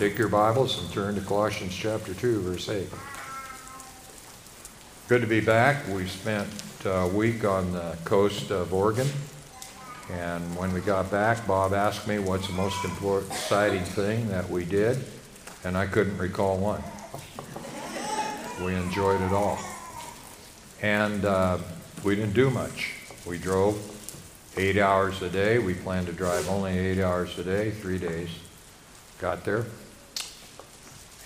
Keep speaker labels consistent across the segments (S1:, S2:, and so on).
S1: take your Bibles and turn to Colossians chapter 2, verse 8. Good to be back. We spent a week on the coast of Oregon. And when we got back, Bob asked me what's the most important, exciting thing that we did, and I couldn't recall one. We enjoyed it all. And uh, we didn't do much. We drove eight hours a day. We planned to drive only eight hours a day, three days. Got there.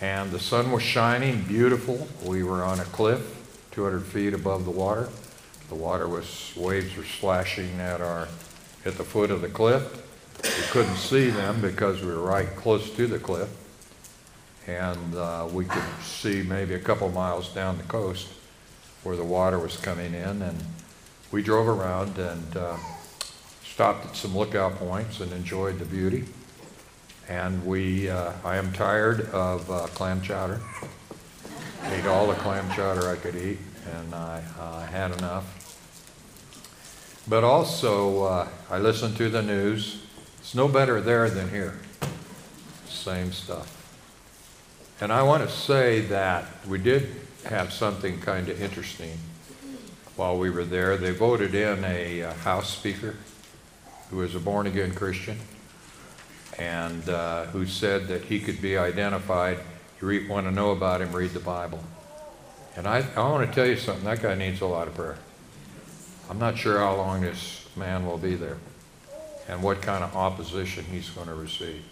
S1: And the sun was shining, beautiful. We were on a cliff, 200 feet above the water. The water was, waves were slashing at our, at the foot of the cliff. We couldn't see them because we were right close to the cliff. And uh, we could see maybe a couple miles down the coast where the water was coming in. And we drove around and uh, stopped at some lookout points and enjoyed the beauty. And we, uh, I am tired of uh, clam chowder. Ate all the clam chowder I could eat, and I uh, had enough. But also, uh, I listened to the news. It's no better there than here. Same stuff. And I want to say that we did have something kind of interesting while we were there. They voted in a uh, House Speaker who is a born again Christian and uh, who said that he could be identified. You want to know about him, read the Bible. And I, I want to tell you something that guy needs a lot of prayer. I'm not sure how long this man will be there and what kind of opposition he's going to receive.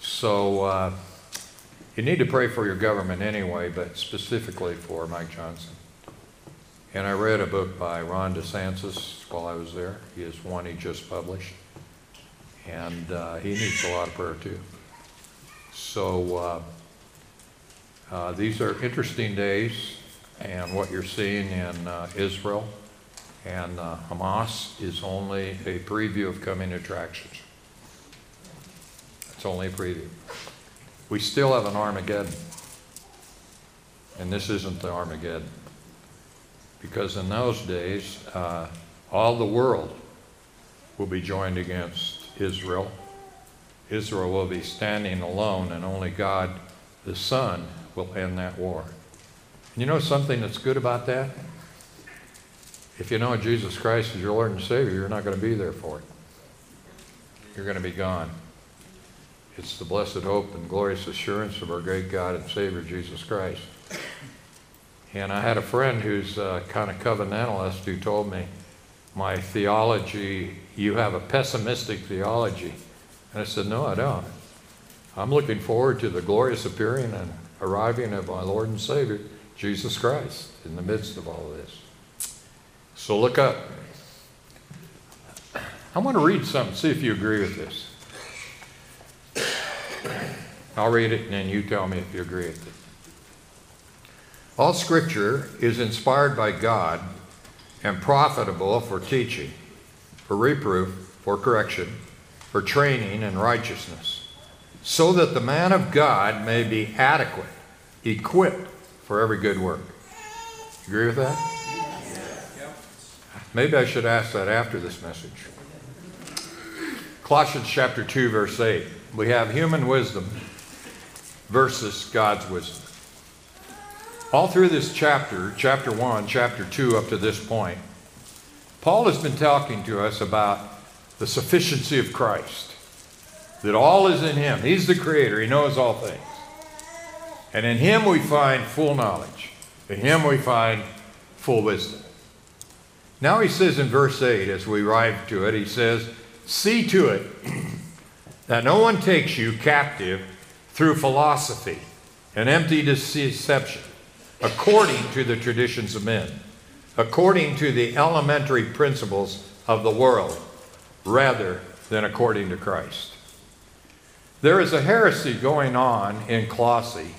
S1: So uh, you need to pray for your government anyway, but specifically for Mike Johnson. And I read a book by Ron DeSantis while I was there. He has one he just published. And uh, he needs a lot of prayer too. So uh, uh, these are interesting days, and what you're seeing in uh, Israel and uh, Hamas is only a preview of coming attractions. It's only a preview. We still have an Armageddon. And this isn't the Armageddon. Because in those days, uh, all the world will be joined against Israel. Israel will be standing alone, and only God, the Son, will end that war. And you know something that's good about that? If you know Jesus Christ as your Lord and Savior, you're not going to be there for it. You're going to be gone. It's the blessed hope and glorious assurance of our great God and Savior, Jesus Christ. And I had a friend who's uh, a kind of covenantalist who told me, my theology, you have a pessimistic theology. And I said, no, I don't. I'm looking forward to the glorious appearing and arriving of my Lord and Savior, Jesus Christ, in the midst of all this. So look up. I want to read something, see if you agree with this. I'll read it and then you tell me if you agree with it. All scripture is inspired by God and profitable for teaching, for reproof, for correction, for training in righteousness, so that the man of God may be adequate, equipped for every good work. Agree with that? Maybe I should ask that after this message. Colossians chapter 2, verse 8. We have human wisdom versus God's wisdom. All through this chapter, chapter 1, chapter 2, up to this point, Paul has been talking to us about the sufficiency of Christ, that all is in Him. He's the Creator, He knows all things. And in Him we find full knowledge, in Him we find full wisdom. Now he says in verse 8, as we arrive to it, he says, See to it that no one takes you captive through philosophy and empty deception, according to the traditions of men, according to the elementary principles of the world, rather than according to Christ. There is a heresy going on in Colossae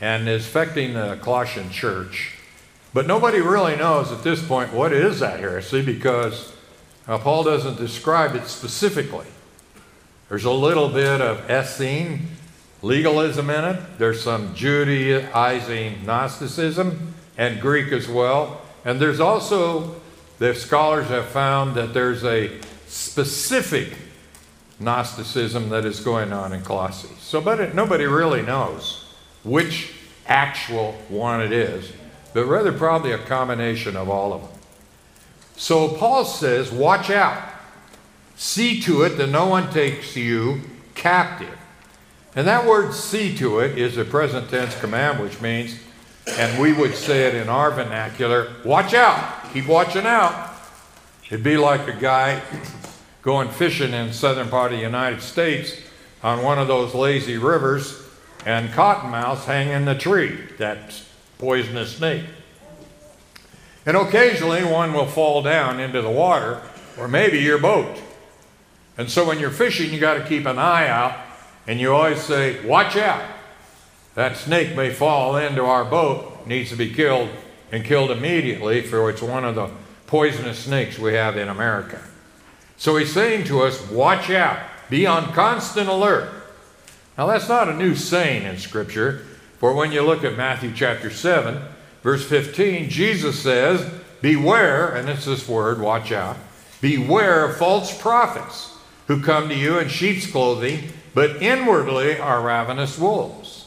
S1: and is affecting the Colossian church but nobody really knows at this point what is that heresy because uh, Paul doesn't describe it specifically. There's a little bit of Essene legalism in it, there's some Judaizing Gnosticism and Greek as well. And there's also, the scholars have found that there's a specific Gnosticism that is going on in Colossae. So, but it, nobody really knows which actual one it is, but rather probably a combination of all of them. So Paul says, watch out. See to it that no one takes you captive. And that word see to it is a present tense command, which means, and we would say it in our vernacular, watch out, keep watching out. It'd be like a guy going fishing in the southern part of the United States on one of those lazy rivers and cottonmouths hang in the tree, that poisonous snake. And occasionally one will fall down into the water, or maybe your boat. And so when you're fishing, you got to keep an eye out, and you always say, Watch out. That snake may fall into our boat, needs to be killed, and killed immediately, for it's one of the poisonous snakes we have in America. So he's saying to us, Watch out, be on constant alert. Now, that's not a new saying in Scripture, for when you look at Matthew chapter 7, Verse 15, Jesus says, Beware, and it's this word, watch out, beware of false prophets who come to you in sheep's clothing, but inwardly are ravenous wolves.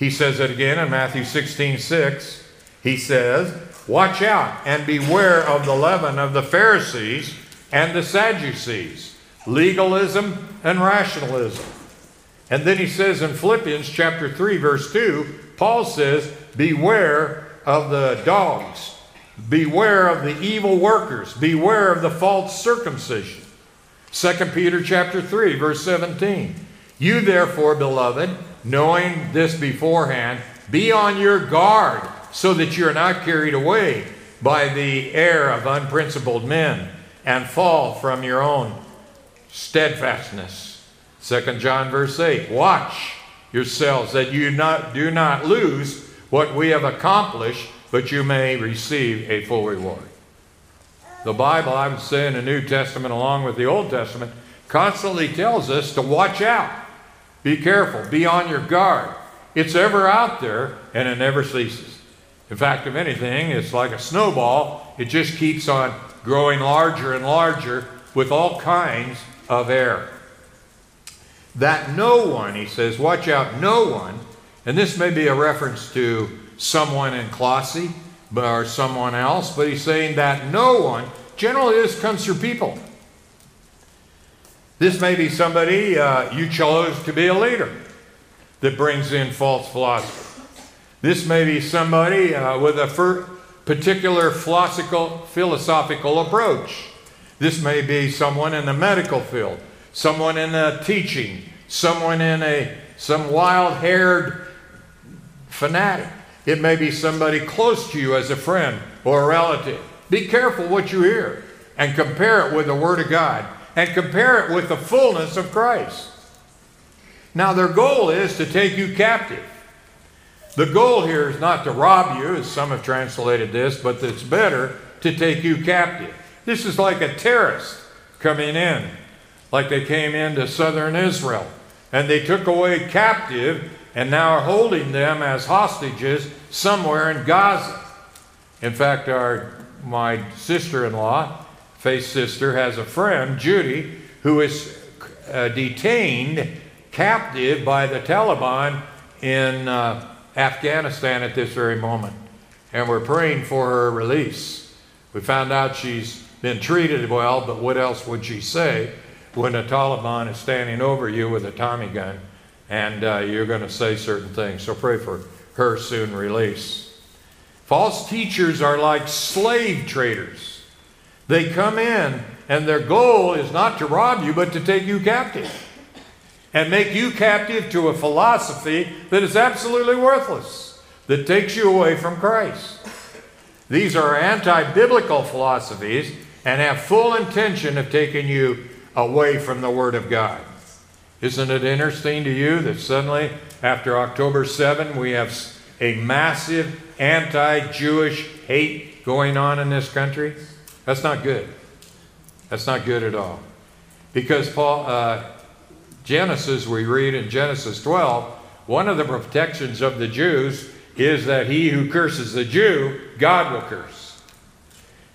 S1: He says it again in Matthew 16, 6. He says, Watch out and beware of the leaven of the Pharisees and the Sadducees, legalism and rationalism. And then he says in Philippians chapter 3, verse 2, Paul says, Beware of the dogs. Beware of the evil workers. Beware of the false circumcision. 2 Peter chapter 3 verse 17. You therefore, beloved, knowing this beforehand, be on your guard so that you are not carried away by the air of unprincipled men and fall from your own steadfastness. 2 John verse 8. Watch yourselves that you not, do not lose what we have accomplished, but you may receive a full reward. The Bible, I would say in the New Testament along with the Old Testament, constantly tells us to watch out. Be careful. Be on your guard. It's ever out there and it never ceases. In fact, if anything, it's like a snowball. It just keeps on growing larger and larger with all kinds of error. That no one, he says, watch out, no one and this may be a reference to someone in Colossae or someone else, but he's saying that no one, generally this comes through people. This may be somebody uh, you chose to be a leader that brings in false philosophy. This may be somebody uh, with a particular philosophical, philosophical approach. This may be someone in the medical field, someone in the teaching, someone in a some wild-haired fanatic. It may be somebody close to you as a friend or a relative. Be careful what you hear and compare it with the Word of God and compare it with the fullness of Christ. Now, their goal is to take you captive. The goal here is not to rob you, as some have translated this, but it's better to take you captive. This is like a terrorist coming in, like they came into southern Israel, and they took away captive and now are holding them as hostages somewhere in Gaza. In fact, our, my sister in law, Faith's sister, has a friend, Judy, who is uh, detained captive by the Taliban in uh, Afghanistan at this very moment. And we're praying for her release. We found out she's been treated well, but what else would she say when the Taliban is standing over you with a Tommy gun? and uh, you're going to say certain things. So pray for her soon release. False teachers are like slave traders. They come in, and their goal is not to rob you, but to take you captive and make you captive to a philosophy that is absolutely worthless, that takes you away from Christ. These are anti biblical philosophies and have full intention of taking you away from the Word of God. Isn't it interesting to you that suddenly, after October 7, we have a massive anti Jewish hate going on in this country? That's not good. That's not good at all. Because Paul, uh, Genesis, we read in Genesis 12, one of the protections of the Jews is that he who curses the Jew, God will curse.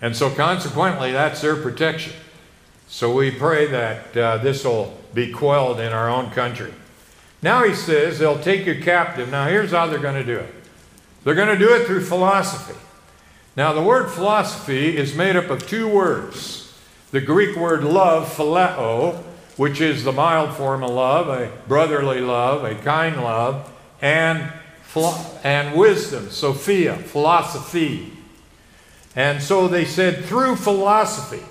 S1: And so consequently, that's their protection. So we pray that uh, this will be quelled in our own country. Now he says they'll take you captive. Now here's how they're going to do it they're going to do it through philosophy. Now the word philosophy is made up of two words the Greek word love, phileo, which is the mild form of love, a brotherly love, a kind love, and, and wisdom, Sophia, philosophy. And so they said through philosophy.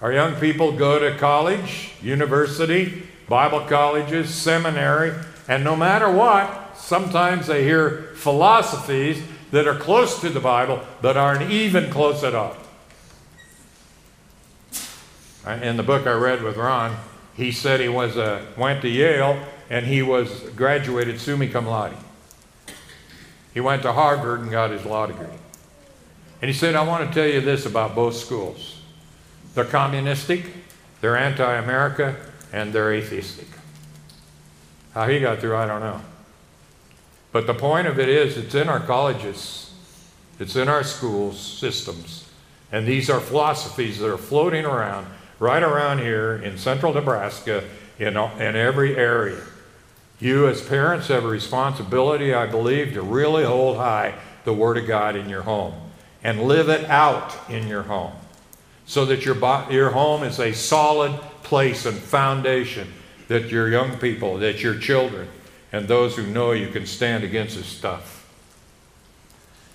S1: Our young people go to college, university, Bible colleges, seminary, and no matter what, sometimes they hear philosophies that are close to the Bible but aren't even close at all. Uh, in the book I read with Ron, he said he was a, went to Yale and he was graduated summa cum laude. He went to Harvard and got his law degree. And he said, I want to tell you this about both schools. They're communistic, they're anti-America, and they're atheistic. How he got through, I don't know. But the point of it is, it's in our colleges, it's in our schools systems, and these are philosophies that are floating around right around here in central Nebraska in, in every area. You, as parents, have a responsibility, I believe, to really hold high the Word of God in your home and live it out in your home so that your, your home is a solid place and foundation that your young people, that your children, and those who know you can stand against this stuff.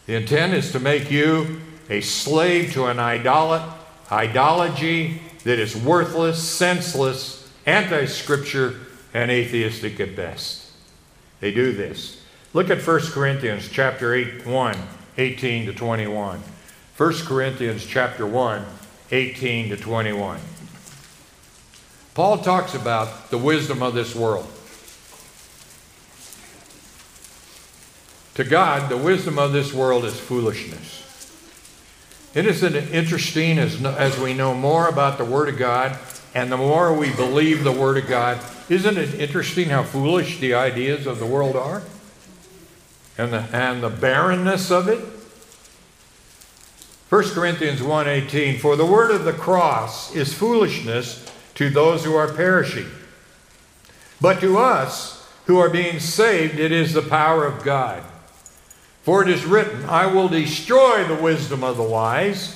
S1: The intent is to make you a slave to an idolat, ideology that is worthless, senseless, anti scripture, and atheistic at best. They do this. Look at 1 Corinthians chapter 8, 1, 18 to 21. 1 Corinthians chapter 1, 18 to 21. Paul talks about the wisdom of this world. To God, the wisdom of this world is foolishness. It isn't it interesting as, as we know more about the Word of God and the more we believe the Word of God. Isn't it interesting how foolish the ideas of the world are? And the, and the barrenness of it? 1 Corinthians 1:18 For the word of the cross is foolishness to those who are perishing. But to us who are being saved it is the power of God. For it is written, I will destroy the wisdom of the wise,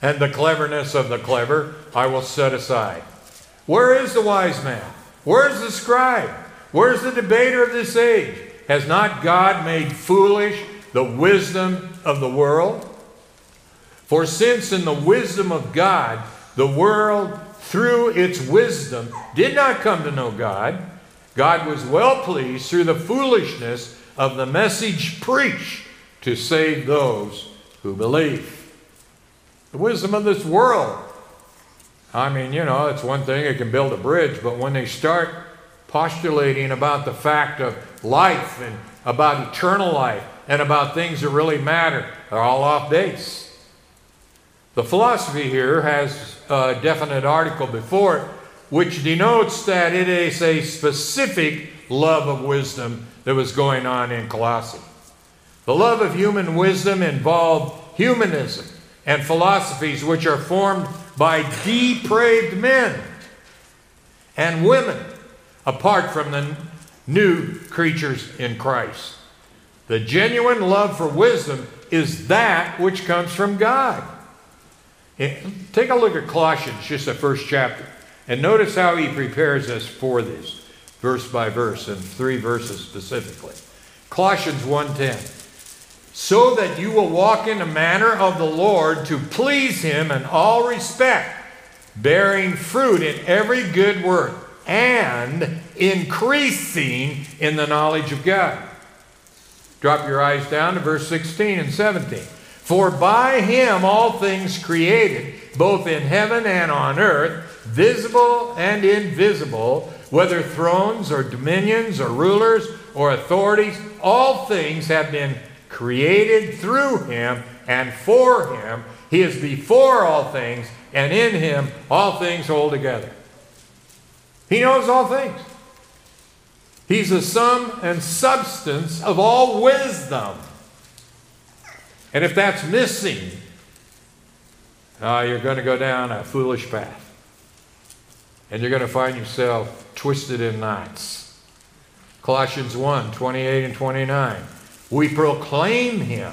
S1: and the cleverness of the clever I will set aside. Where is the wise man? Where is the scribe? Where is the debater of this age? Has not God made foolish the wisdom of the world? For since in the wisdom of God, the world through its wisdom did not come to know God, God was well pleased through the foolishness of the message preached to save those who believe. The wisdom of this world. I mean, you know, it's one thing, it can build a bridge, but when they start postulating about the fact of life and about eternal life and about things that really matter, they're all off base. The philosophy here has a definite article before it, which denotes that it is a specific love of wisdom that was going on in Colossae. The love of human wisdom involved humanism and philosophies which are formed by depraved men and women apart from the new creatures in Christ. The genuine love for wisdom is that which comes from God. Eh, take a look at Colossians, just the first chapter, and notice how he prepares us for this, verse by verse, and three verses specifically. Colossians 1:10. So that you will walk in the manner of the Lord to please him in all respect, bearing fruit in every good work, and increasing in the knowledge of God. Drop your eyes down to verse 16 and 17. For by him all things created, both in heaven and on earth, visible and invisible, whether thrones or dominions or rulers or authorities, all things have been created through him and for him. He is before all things, and in him all things hold together. He knows all things. He's the sum and substance of all wisdom. And if that's missing, uh, you're going to go down a foolish path. And you're going to find yourself twisted in knots. Colossians 1 28 and 29. We proclaim him,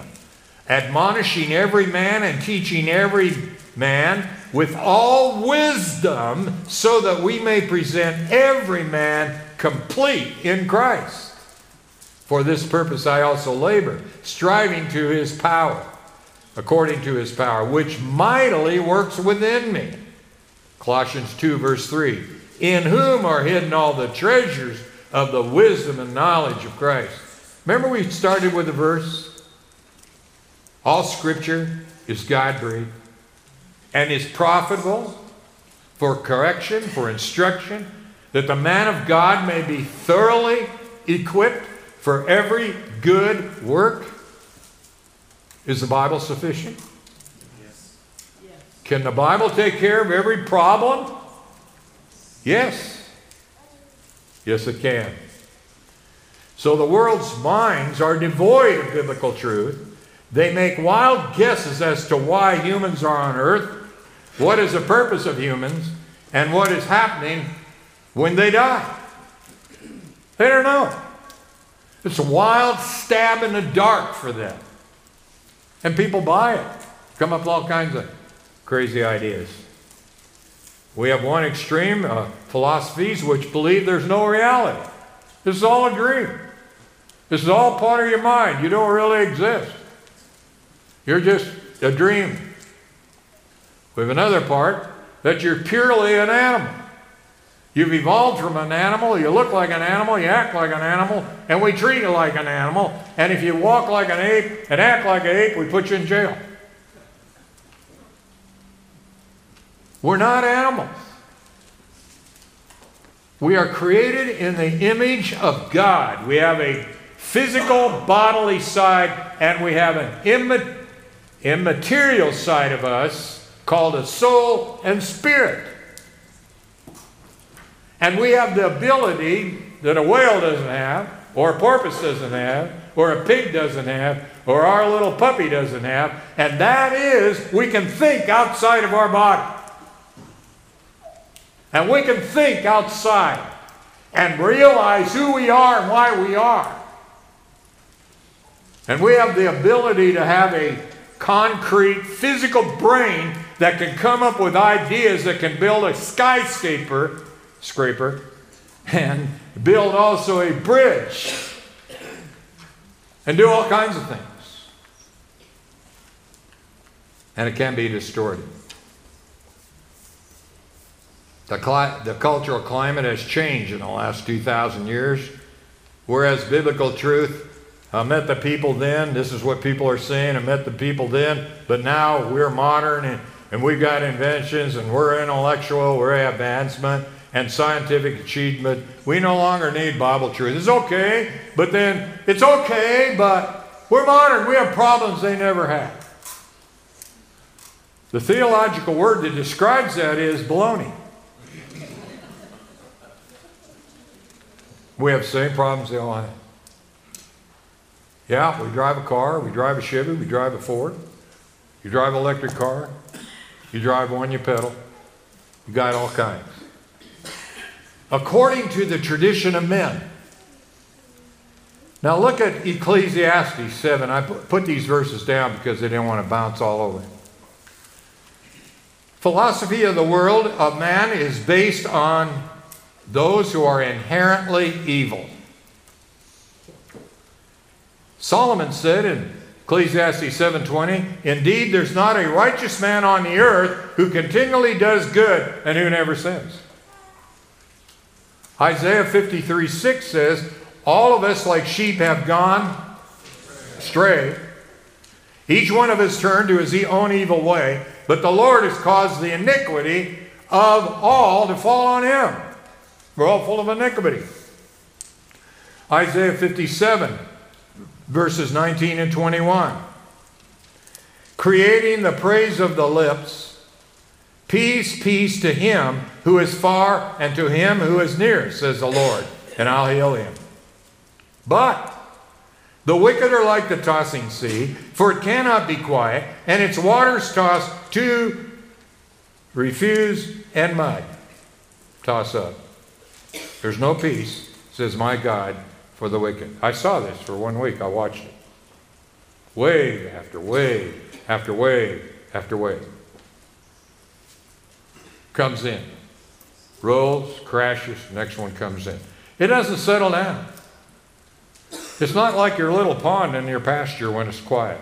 S1: admonishing every man and teaching every man with all wisdom, so that we may present every man complete in Christ. For this purpose I also labor, striving to his power, according to his power, which mightily works within me. Colossians 2, verse 3. In whom are hidden all the treasures of the wisdom and knowledge of Christ. Remember, we started with the verse? All scripture is God breathed and is profitable for correction, for instruction, that the man of God may be thoroughly equipped for every good work. Is the Bible sufficient? Can the Bible take care of every problem? Yes. Yes, it can. So the world's minds are devoid of biblical truth. They make wild guesses as to why humans are on earth, what is the purpose of humans, and what is happening when they die. They don't know. It's a wild stab in the dark for them. And people buy it, come up with all kinds of crazy ideas. We have one extreme, uh, philosophies which believe there's no reality. This is all a dream. This is all part of your mind. You don't really exist. You're just a dream. We have another part that you're purely an animal. You've evolved from an animal, you look like an animal, you act like an animal, and we treat you like an animal. And if you walk like an ape and act like an ape, we put you in jail. We're not animals. We are created in the image of God. We have a physical bodily side, and we have an immaterial side of us called a soul and spirit. And we have the ability that a whale doesn't have, or a porpoise doesn't have, or a pig doesn't have, or our little puppy doesn't have, and that is we can think outside of our body. And we can think outside and realize who we are and why we are. And we have the ability to have a concrete, physical brain that can come up with ideas that can build a skyscraper, scraper, and build also a bridge and do all kinds of things. And it can be distorted. The, the cultural climate has changed in the last 2,000 years. Whereas biblical truth I met the people then. This is what people are saying. I met the people then. But now we're modern and, and we've got inventions and we're intellectual, we're advancement and scientific achievement. We no longer need Bible truth. It's okay, but then it's okay, but we're modern. We have problems they never had. The theological word that describes that is baloney. We have the same problems they all have. Yeah, we drive a car, we drive a Chevy, we drive a Ford. You drive an electric car, you drive one, you pedal. You got all kinds. According to the tradition of men. Now look at Ecclesiastes 7. I put these verses down because they didn't want to bounce all over. Philosophy of the world of man is based on those who are inherently evil. Solomon said in Ecclesiastes 7:20, "Indeed, there's not a righteous man on the earth who continually does good and who never sins." Isaiah 53:6 says, "All of us like sheep have gone astray. Each one of us turned to his own evil way, but the Lord has caused the iniquity of all to fall on him." We're all full of iniquity. Isaiah 57 verses 19 and 21. Creating the praise of the lips, peace, peace to him who is far and to him who is near, says the Lord, and I'll heal him. But the wicked are like the tossing sea, for it cannot be quiet, and its waters toss to refuse and mud. toss up. There's no peace, says my God, for the wicked. I saw this for one week. I watched it. Wave after wave after wave after wave. Comes in. Rolls, crashes, next one comes in. It doesn't settle down. It's not like your little pond in your pasture when it's quiet.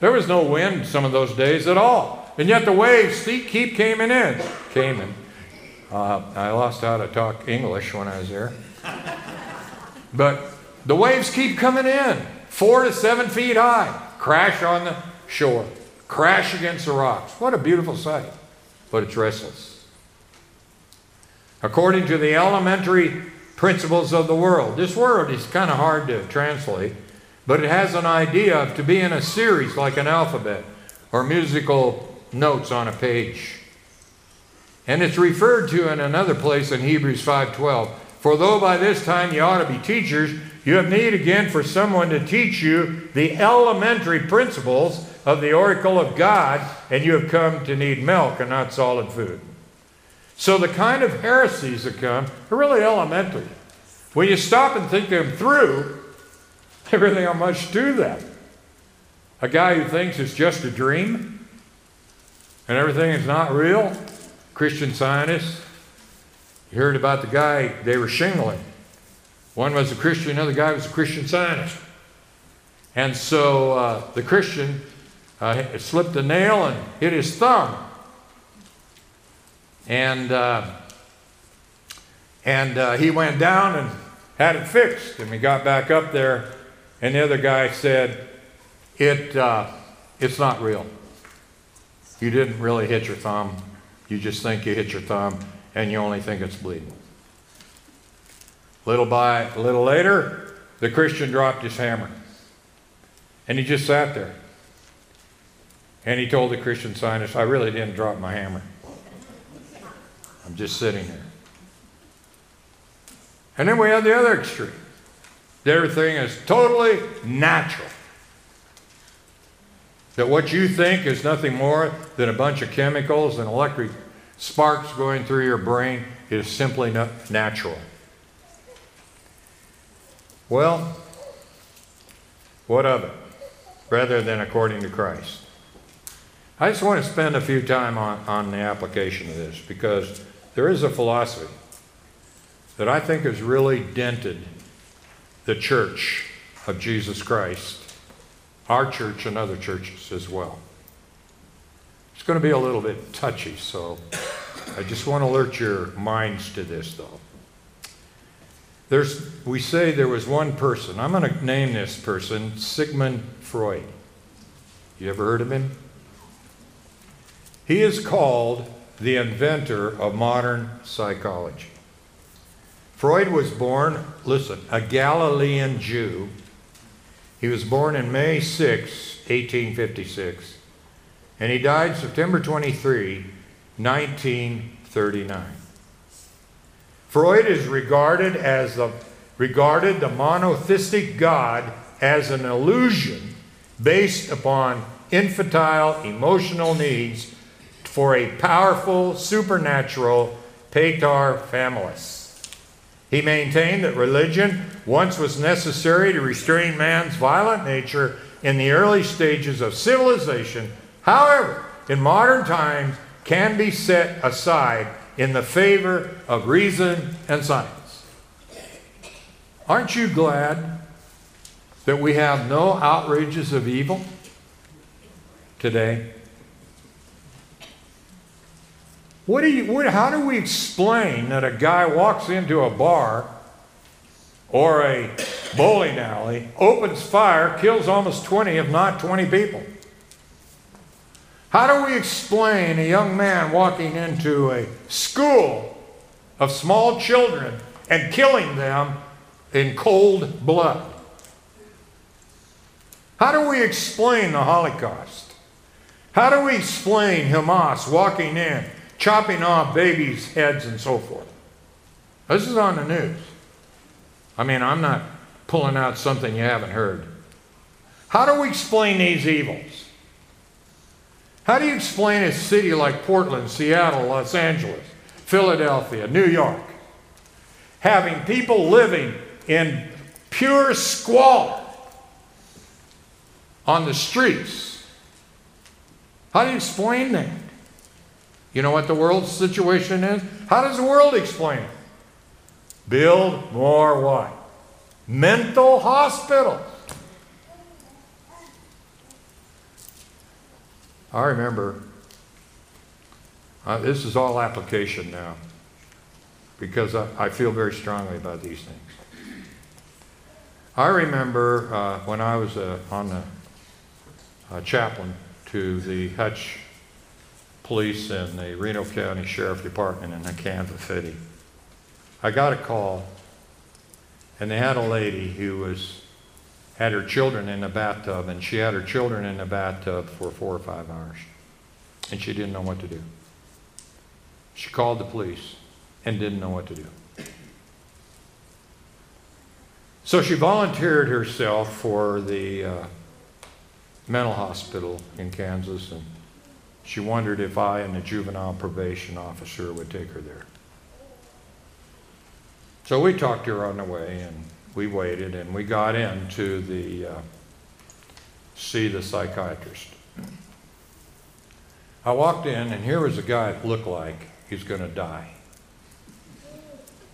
S1: There was no wind some of those days at all. And yet the waves keep coming in. Came in. Uh, I lost how to talk English when I was there. But the waves keep coming in, four to seven feet high, crash on the shore, crash against the rocks. What a beautiful sight. But it's restless. According to the elementary principles of the world, this word is kind of hard to translate, but it has an idea of to be in a series like an alphabet or musical notes on a page. And it's referred to in another place in Hebrews 5:12. For though by this time you ought to be teachers, you have need again for someone to teach you the elementary principles of the oracle of God, and you have come to need milk and not solid food. So the kind of heresies that come are really elementary. When you stop and think them through, there really aren't much to them. A guy who thinks it's just a dream and everything is not real, Christian scientists. You heard about the guy they were shingling. One was a Christian, another guy was a Christian scientist. And so uh, the Christian uh, slipped a nail and hit his thumb. And, uh, and uh, he went down and had it fixed. And we got back up there, and the other guy said, it, uh, It's not real. You didn't really hit your thumb. You just think you hit your thumb and you only think it's bleeding. Little by little later, the Christian dropped his hammer. And he just sat there. And he told the Christian scientist, I really didn't drop my hammer. I'm just sitting here. And then we have the other extreme. Everything is totally natural. That what you think is nothing more than a bunch of chemicals and electric sparks going through your brain is simply not natural. Well, what of it? Rather than according to Christ. I just want to spend a few time on, on the application of this because there is a philosophy that I think has really dented the church of Jesus Christ, our church and other churches as well. It's going to be a little bit touchy, so I just want to alert your minds to this, though. There's, we say there was one person. I'm going to name this person Sigmund Freud. You ever heard of him? He is called the inventor of modern psychology. Freud was born, listen, a Galilean Jew. He was born in May 6, 1856, and he died September 23, 1939. Freud is regarded as the regarded the monotheistic God as an illusion based upon infantile emotional needs for a powerful supernatural pater familis. He maintained that religion once was necessary to restrain man's violent nature in the early stages of civilization. However, in modern times, can be set aside in the favor of reason and science. Aren't you glad that we have no outrages of evil today? What do you, what, how do we explain that a guy walks into a bar or a bowling alley, opens fire, kills almost 20, if not 20 people? How do we explain a young man walking into a school of small children and killing them in cold blood? How do we explain the Holocaust? How do we explain Hamas walking in, chopping off babies' heads and so forth? This is on the news. I mean, I'm not pulling out something you haven't heard. How do we explain these evils? How do you explain a city like Portland, Seattle, Los Angeles, Philadelphia, New York, having people living in pure squalor on the streets. How do you explain that? You know what the world's situation is? How does the world explain it? Build more what? Mental hospitals. I remember, uh, this is all application now, because I, I, feel very strongly about these things. I remember uh, when I was uh, on the uh, chaplain to the Hutch Police and the Reno County Sheriff Department in the Kansas City. I got a call, and they had a lady who was had her children in the bathtub, and she had her children in the bathtub for four or five hours, and she didn't know what to do. She called the police and didn't know what to do. So she volunteered herself for the uh, mental hospital in Kansas, and she wondered if I and the juvenile probation officer would take her there. So we talked her on the way, and we waited, and we got in to the uh, see the psychiatrist. I walked in, and here was a guy that looked like he's going to die.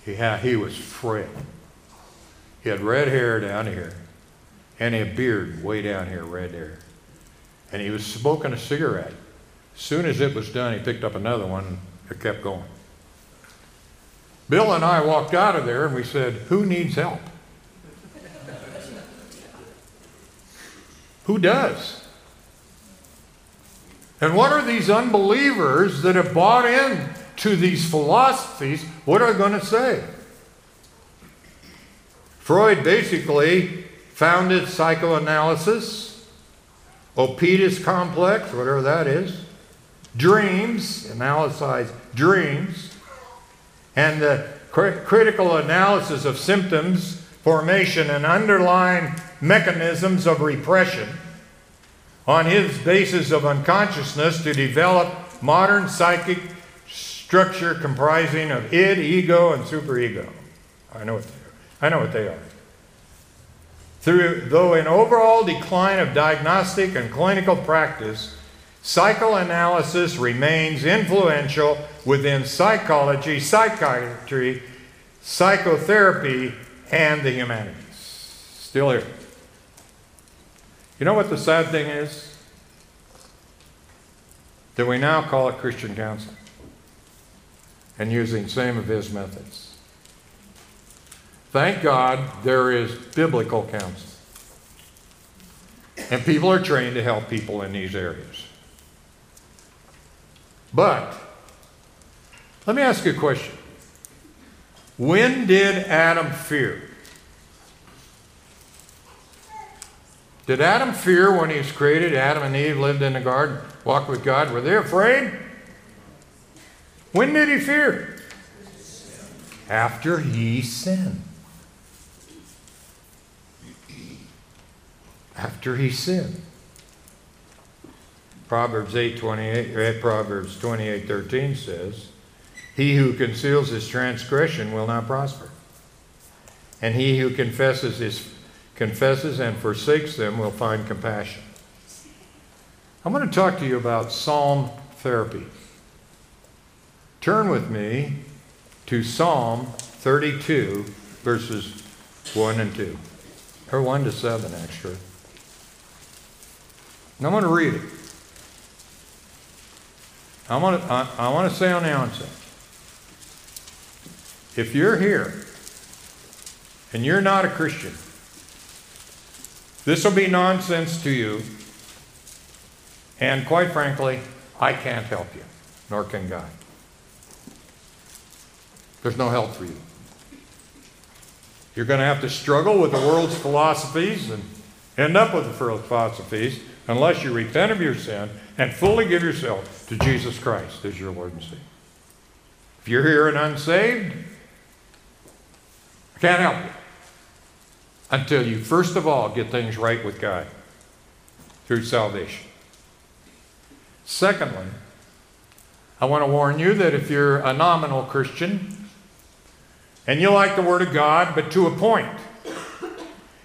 S1: He had he was frail. He had red hair down here, and a beard way down here, red hair. And he was smoking a cigarette. As soon as it was done, he picked up another one and kept going. Bill and I walked out of there and we said, Who needs help? Who does? And what are these unbelievers that have bought in to these philosophies? What are they going to say? Freud basically founded psychoanalysis, Oedipus complex, whatever that is, dreams, analyze dreams, and the cr- critical analysis of symptoms, formation, and underlying mechanisms of repression on his basis of unconsciousness to develop modern psychic structure comprising of id, ego, and superego. I know what they are. I know what they are. Through, though an overall decline of diagnostic and clinical practice, psychoanalysis remains influential within psychology, psychiatry, psychotherapy, and the humanities. Still here. You know what the sad thing is? That we now call it Christian counseling and using same of his methods. Thank God there is biblical counseling. And people are trained to help people in these areas. But, let me ask you a question. When did Adam fear? Did Adam fear when he was created? Adam and Eve lived in the garden, walked with God. Were they afraid? When did he fear? After he sinned. after he sinned. Proverbs 8, 28, eh, Proverbs 28, 13 says, He who conceals his transgression will not prosper. And he who confesses his confesses and forsakes them will find compassion. I'm going to talk to you about psalm therapy. Turn with me to Psalm 32, verses 1 and 2. Or 1 to 7, actually. And I'm going to read it. I want to, I, I want to say on the onset if you're here and you're not a Christian, this will be nonsense to you. And quite frankly, I can't help you, nor can God. There's no help for you. You're going to have to struggle with the world's philosophies and end up with the world's philosophies unless you repent of your sin and fully give yourself to Jesus Christ as your Lord and Savior. If you're here and unsaved, I can't help you until you first of all get things right with God through salvation. Secondly, I want to warn you that if you're a nominal Christian and you like the Word of God, but to a point,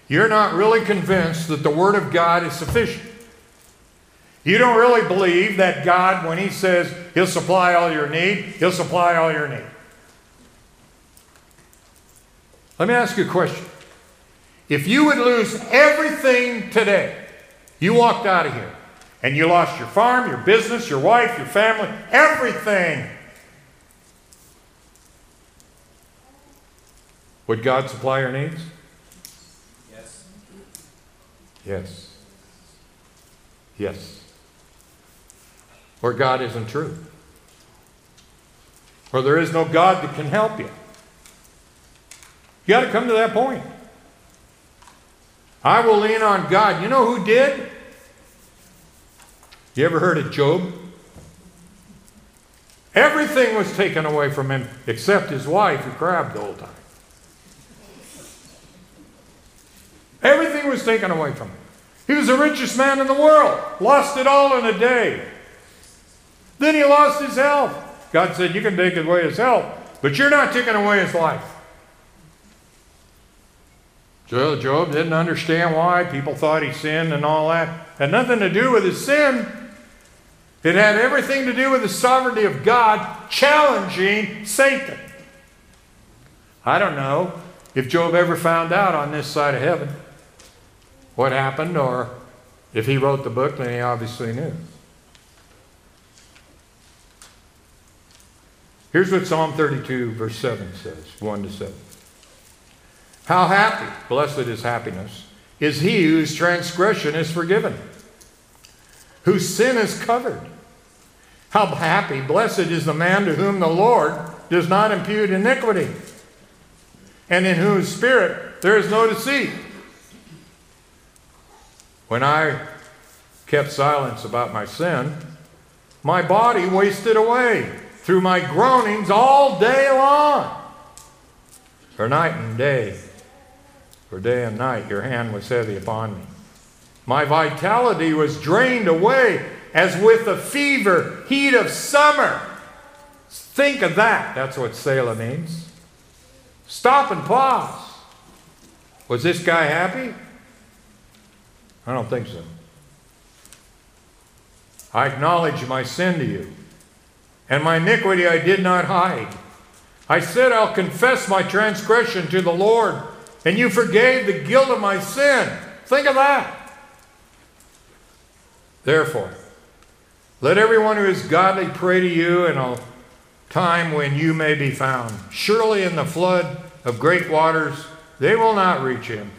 S1: you're not really convinced that the Word of God is sufficient. You don't really believe that God, when He says He'll supply all your need, He'll supply all your need. Let me ask you a question. If you would lose everything today, you walked out of here, and you lost your farm, your business, your wife, your family, everything. Would God supply your needs?
S2: Yes.
S1: Yes. Yes. Or God isn't true. Or there is no God that can help you. You got to come to that point. I will lean on God. You know who did? You ever heard of Job? Everything was taken away from him except his wife, who cried the whole time. Everything was taken away from him. He was the richest man in the world, lost it all in a day. Then he lost his health. God said, You can take away his health, but you're not taking away his life. Job didn't understand why. People thought he sinned and all that. Had nothing to do with his sin. It had everything to do with the sovereignty of God challenging Satan. I don't know if Job ever found out on this side of heaven what happened, or if he wrote the book, then he obviously knew. Here's what Psalm 32, verse 7 says 1 to 7. How happy, blessed is happiness, is he whose transgression is forgiven, whose sin is covered. How happy, blessed is the man to whom the Lord does not impute iniquity, and in whose spirit there is no deceit. When I kept silence about my sin, my body wasted away through my groanings all day long. For night and day, for day and night, your hand was heavy upon me. My vitality was drained away as with the fever heat of summer. Think of that. That's what Selah means. Stop and pause. Was this guy happy? I don't think so. I acknowledge my sin to you, and my iniquity I did not hide. I said, I'll confess my transgression to the Lord, and you forgave the guilt of my sin. Think of that. Therefore, let everyone who is godly pray to you in a time when you may be found. Surely in the flood of great waters they will not reach him.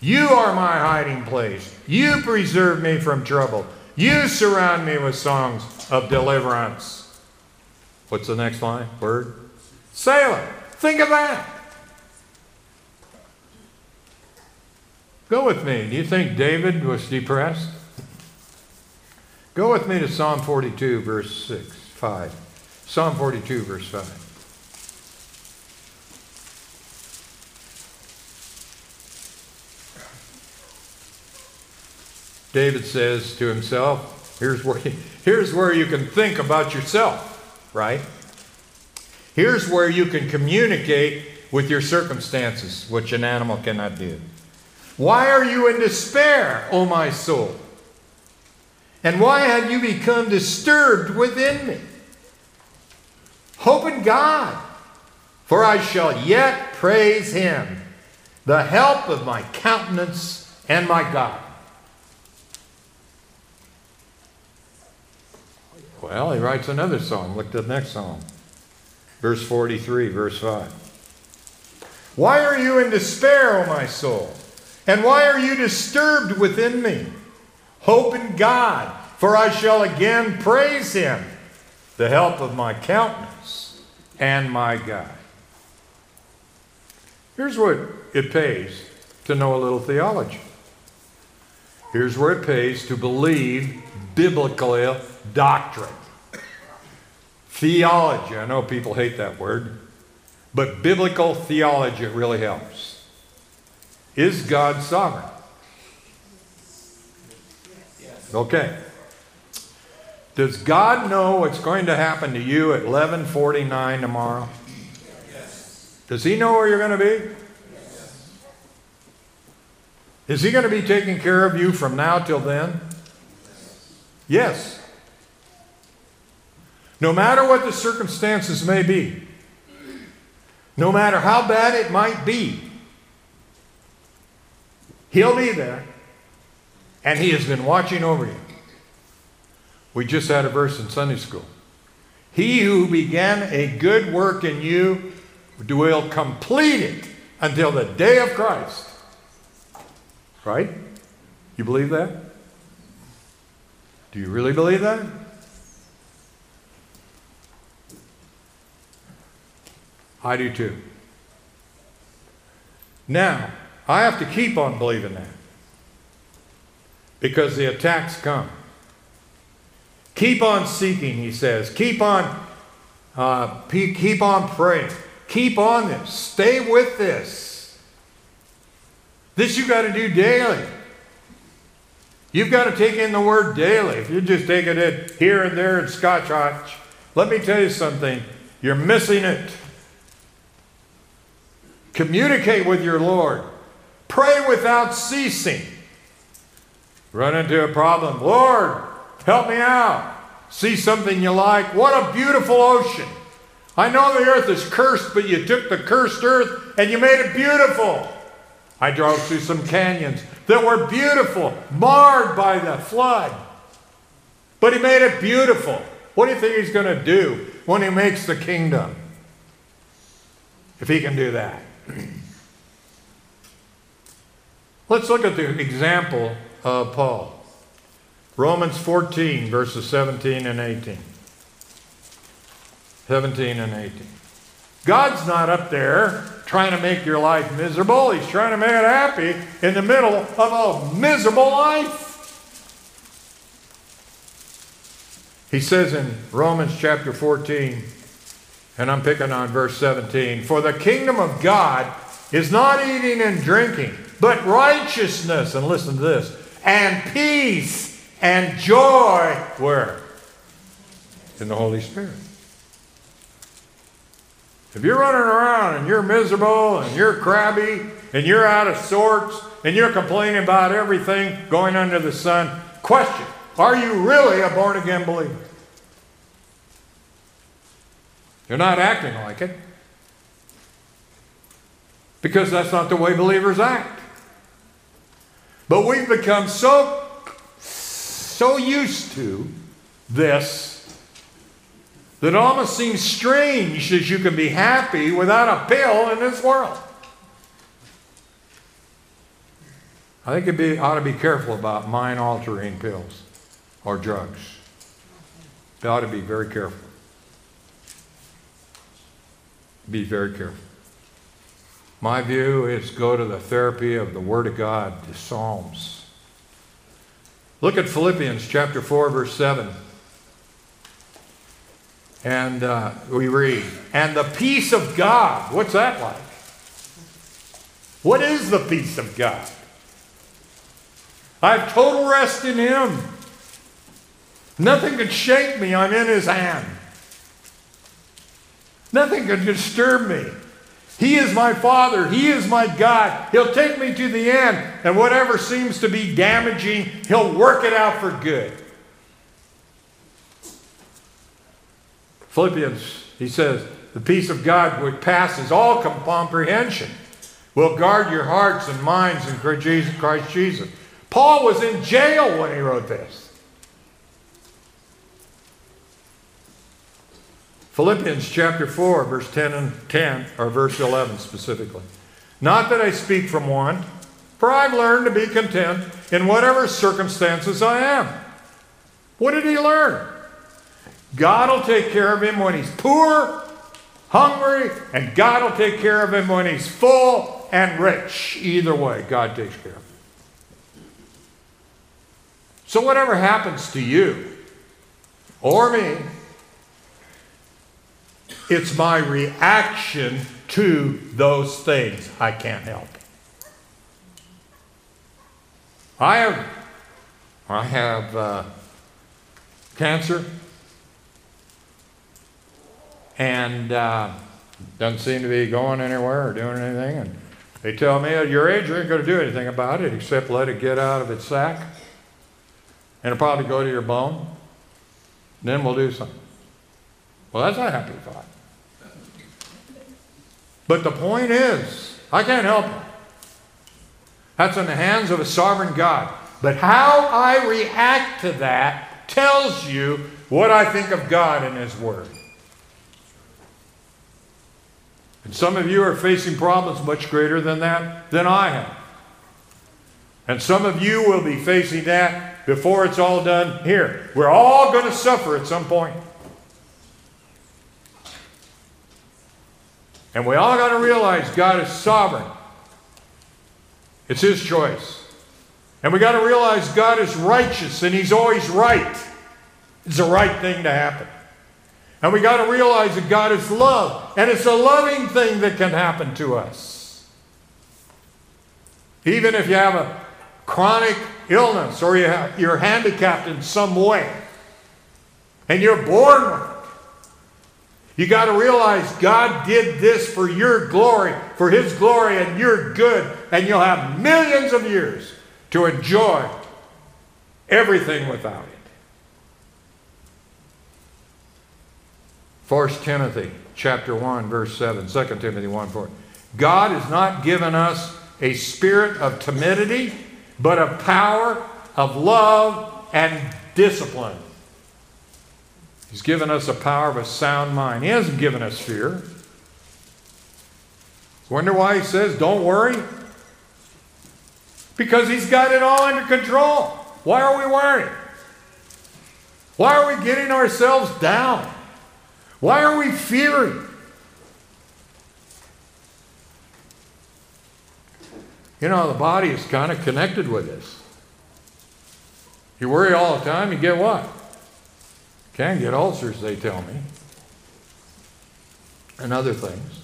S1: You are my hiding place. You preserve me from trouble. You surround me with songs of deliverance. What's the next line? Word? Selah. Think of that. Go with me. Do you think David was depressed? Go with me to Psalm 42, verse 6, 5. Psalm 42, verse 5. David says to himself, here's where, here's where you can think about yourself, right? Here's where you can communicate with your circumstances, which an animal cannot do. Why are you in despair, O my soul? And why have you become disturbed within me? Hope in God, for I shall yet praise him, the help of my countenance and my God. Well, he writes another psalm. Look at the next psalm, Verse 43, verse 5. Why are you in despair, O my soul? And why are you disturbed within me? Hope in God, for I shall again praise him, the help of my countenance and my God. Here's what it pays to know a little theology. Here's where it pays to believe biblical doctrine. Theology, I know people hate that word, but biblical theology really helps. Is God sovereign? Okay. Does God know what's going to happen to you at 11:49 tomorrow?
S2: Yes.
S1: Does he know where you're going to be?
S2: Yes.
S1: Is he going to be taking care of you from now till then? Yes. No matter what the circumstances may be, no matter how bad it might be, he'll be there and he has been watching over you. We just had a verse in Sunday school. He who began a good work in you will complete it until the day of Christ. Right? You believe that? Do you really believe that? I do too. Now, I have to keep on believing that because the attacks come. Keep on seeking, he says. Keep on, uh, keep on praying. Keep on this. Stay with this. This you got to do daily. You've got to take in the word daily. If you just take it here and there in Scotch Hotch, let me tell you something. You're missing it. Communicate with your Lord. Pray without ceasing. Run into a problem. Lord, help me out. See something you like. What a beautiful ocean. I know the earth is cursed, but you took the cursed earth and you made it beautiful. I drove through some canyons that were beautiful, marred by the flood. But he made it beautiful. What do you think he's going to do when he makes the kingdom? If he can do that. Let's look at the example of Paul. Romans 14, verses 17 and 18. 17 and 18. God's not up there trying to make your life miserable. He's trying to make it happy in the middle of a miserable life. He says in Romans chapter 14, and I'm picking on verse 17 For the kingdom of God is not eating and drinking, but righteousness, and listen to this, and peace and joy. Where? In the Holy Spirit. If you're running around and you're miserable and you're crabby and you're out of sorts and you're complaining about everything going under the sun, question Are you really a born again believer? You're not acting like it. Because that's not the way believers act. But we've become so so used to this that it almost seems strange that you can be happy without a pill in this world. I think you be, ought to be careful about mind altering pills or drugs. You ought to be very careful. Be very careful. My view is go to the therapy of the Word of God, the Psalms. Look at Philippians chapter 4, verse 7. And uh, we read, and the peace of God. What's that like? What is the peace of God? I have total rest in Him. Nothing can shake me. I'm in His hand. Nothing can disturb me. He is my Father. He is my God. He'll take me to the end. And whatever seems to be damaging, He'll work it out for good. Philippians, he says, the peace of God which passes all comprehension will guard your hearts and minds in Christ Jesus. Paul was in jail when he wrote this. Philippians chapter 4, verse 10 and 10, or verse 11 specifically. Not that I speak from want, for I've learned to be content in whatever circumstances I am. What did he learn? God will take care of him when he's poor, hungry, and God will take care of him when he's full and rich. Either way, God takes care of him. So, whatever happens to you or me, it's my reaction to those things I can't help. I have, I have uh, cancer. And uh, doesn't seem to be going anywhere or doing anything. And they tell me at your age, you ain't going to do anything about it except let it get out of its sack, And it'll probably go to your bone. Then we'll do something. Well, that's a happy thought. But the point is, I can't help it. That's in the hands of a sovereign God. But how I react to that tells you what I think of God and His Word. And some of you are facing problems much greater than that than I have. And some of you will be facing that before it's all done here. We're all going to suffer at some point. And we all got to realize God is sovereign. It's His choice. And we got to realize God is righteous and He's always right. It's the right thing to happen. And we got to realize that God is love, and it's a loving thing that can happen to us. Even if you have a chronic illness or you have, you're handicapped in some way, and you're born with it, you got to realize God did this for your glory, for His glory, and you're good, and you'll have millions of years to enjoy everything without it. 1 Timothy chapter 1 verse 7, 2 Timothy 1 4. God has not given us a spirit of timidity, but of power, of love, and discipline. He's given us a power of a sound mind. He hasn't given us fear. Wonder why he says, don't worry? Because he's got it all under control. Why are we worrying? Why are we getting ourselves down? Why are we fearing? You know, the body is kind of connected with this. You worry all the time, you get what? Can get ulcers, they tell me, and other things.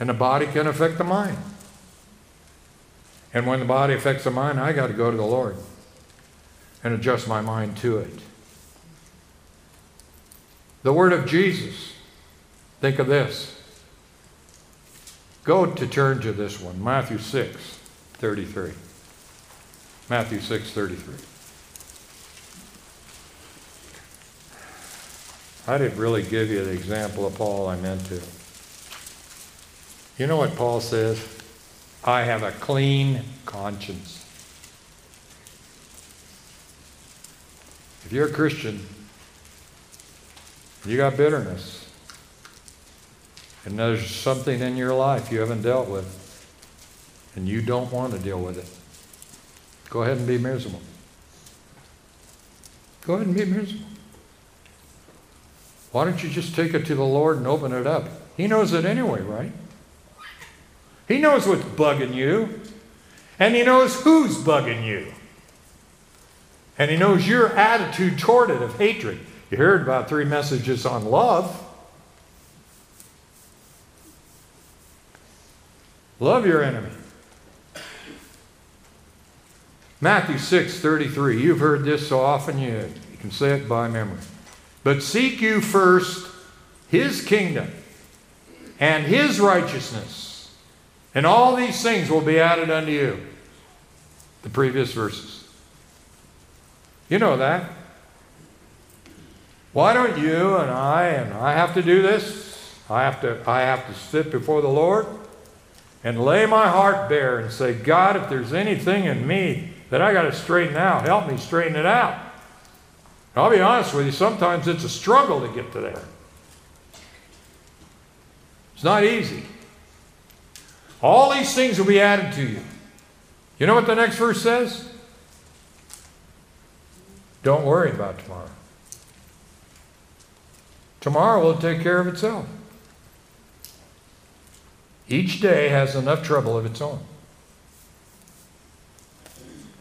S1: And the body can affect the mind. And when the body affects the mind, I got to go to the Lord and adjust my mind to it. The word of Jesus. Think of this. Go to turn to this one, Matthew 6, 33. Matthew 6, 33. I didn't really give you the example of Paul I meant to. You know what Paul says? I have a clean conscience. If you're a Christian, you got bitterness. And there's something in your life you haven't dealt with, and you don't want to deal with it. Go ahead and be miserable. Go ahead and be miserable. Why don't you just take it to the Lord and open it up? He knows it anyway, right? He knows what's bugging you, and He knows who's bugging you. And He knows your attitude toward it of hatred. You heard about three messages on love. Love your enemy. Matthew 6 33. You've heard this so often you, you can say it by memory. But seek you first his kingdom and his righteousness, and all these things will be added unto you. The previous verses. You know that. Why don't you and I and I have to do this? I have to I have to sit before the Lord and lay my heart bare and say, God, if there's anything in me that I got to straighten out, help me straighten it out. I'll be honest with you, sometimes it's a struggle to get to there. It's not easy. All these things will be added to you. You know what the next verse says? Don't worry about tomorrow. Tomorrow will take care of itself. Each day has enough trouble of its own.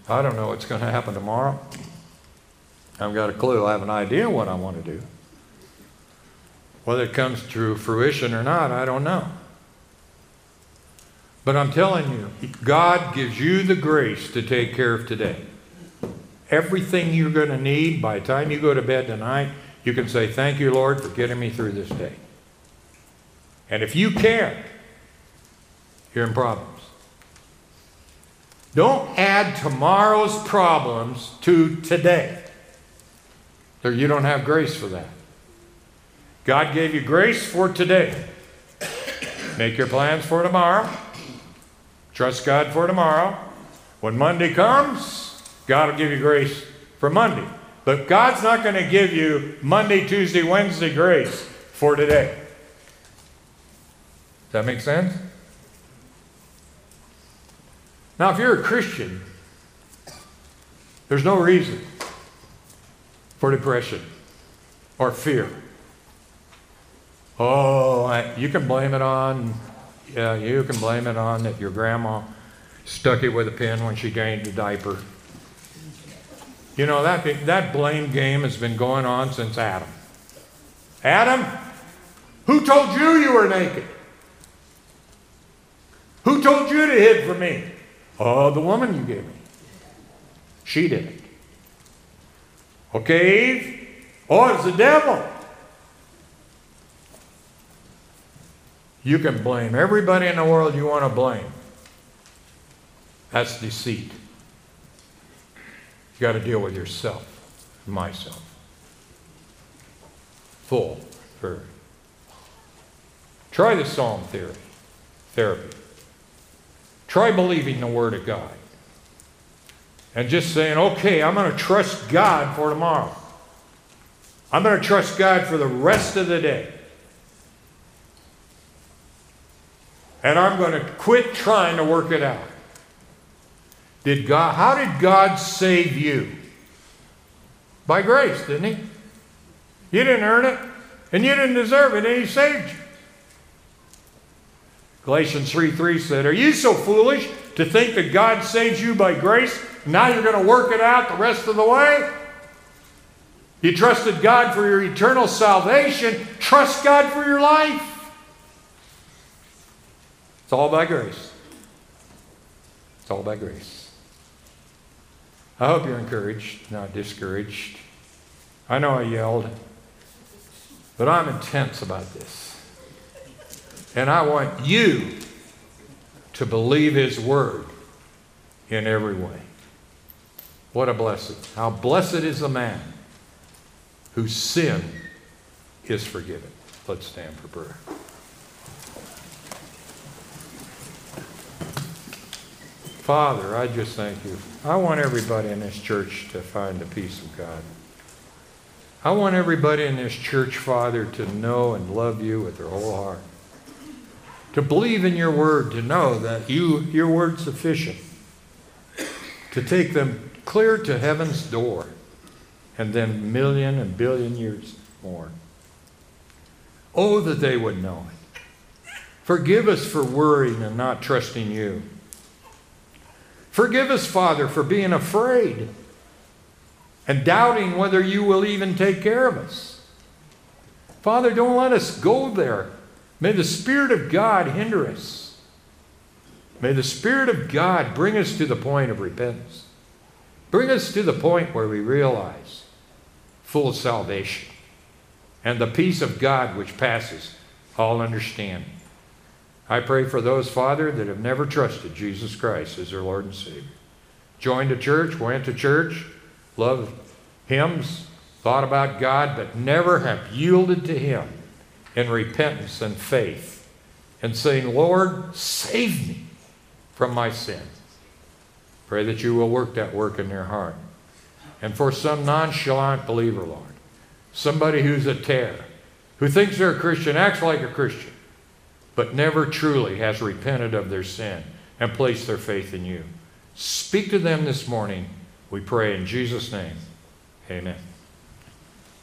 S1: I don't know what's going to happen tomorrow. I haven't got a clue. I have an idea what I want to do. Whether it comes to fruition or not, I don't know. But I'm telling you, God gives you the grace to take care of today. everything you're going to need by the time you go to bed tonight. You can say, Thank you, Lord, for getting me through this day. And if you can't, you're in problems. Don't add tomorrow's problems to today. Or you don't have grace for that. God gave you grace for today. Make your plans for tomorrow. Trust God for tomorrow. When Monday comes, God will give you grace for Monday. But God's not going to give you Monday, Tuesday, Wednesday grace for today. Does that make sense? Now, if you're a Christian, there's no reason for depression or fear. Oh, I, you can blame it on, yeah, you can blame it on that your grandma stuck it with a pin when she changed a diaper. You know, that, that blame game has been going on since Adam. Adam, who told you you were naked? Who told you to hid from me? Oh, the woman you gave me. She did it. Okay, Eve? Oh, it's the devil. You can blame everybody in the world you want to blame. That's deceit. You got to deal with yourself, myself. Full for. Try the psalm theory, therapy. Try believing the Word of God. And just saying, okay, I'm going to trust God for tomorrow. I'm going to trust God for the rest of the day. And I'm going to quit trying to work it out. Did God, how did God save you? By grace, didn't He? You didn't earn it, and you didn't deserve it, and He saved you. Galatians 3 3 said, Are you so foolish to think that God saves you by grace? Now you're going to work it out the rest of the way? You trusted God for your eternal salvation. Trust God for your life. It's all by grace. It's all by grace. I hope you're encouraged, not discouraged. I know I yelled, but I'm intense about this. And I want you to believe His Word in every way. What a blessing. How blessed is the man whose sin is forgiven. Let's stand for prayer. Father, I just thank you. I want everybody in this church to find the peace of God. I want everybody in this church, Father, to know and love you with their whole heart. To believe in your word, to know that you, your word's sufficient. To take them clear to heaven's door and then million and billion years more. Oh, that they would know it. Forgive us for worrying and not trusting you. Forgive us, Father, for being afraid and doubting whether you will even take care of us. Father, don't let us go there. May the Spirit of God hinder us. May the Spirit of God bring us to the point of repentance. Bring us to the point where we realize full salvation and the peace of God which passes all understanding. I pray for those, Father, that have never trusted Jesus Christ as their Lord and Savior. Joined a church, went to church, loved hymns, thought about God, but never have yielded to Him in repentance and faith and saying, Lord, save me from my sin. Pray that you will work that work in their heart. And for some nonchalant believer, Lord, somebody who's a tare, who thinks they're a Christian, acts like a Christian, but never truly has repented of their sin and placed their faith in you. Speak to them this morning, we pray in Jesus' name. Amen.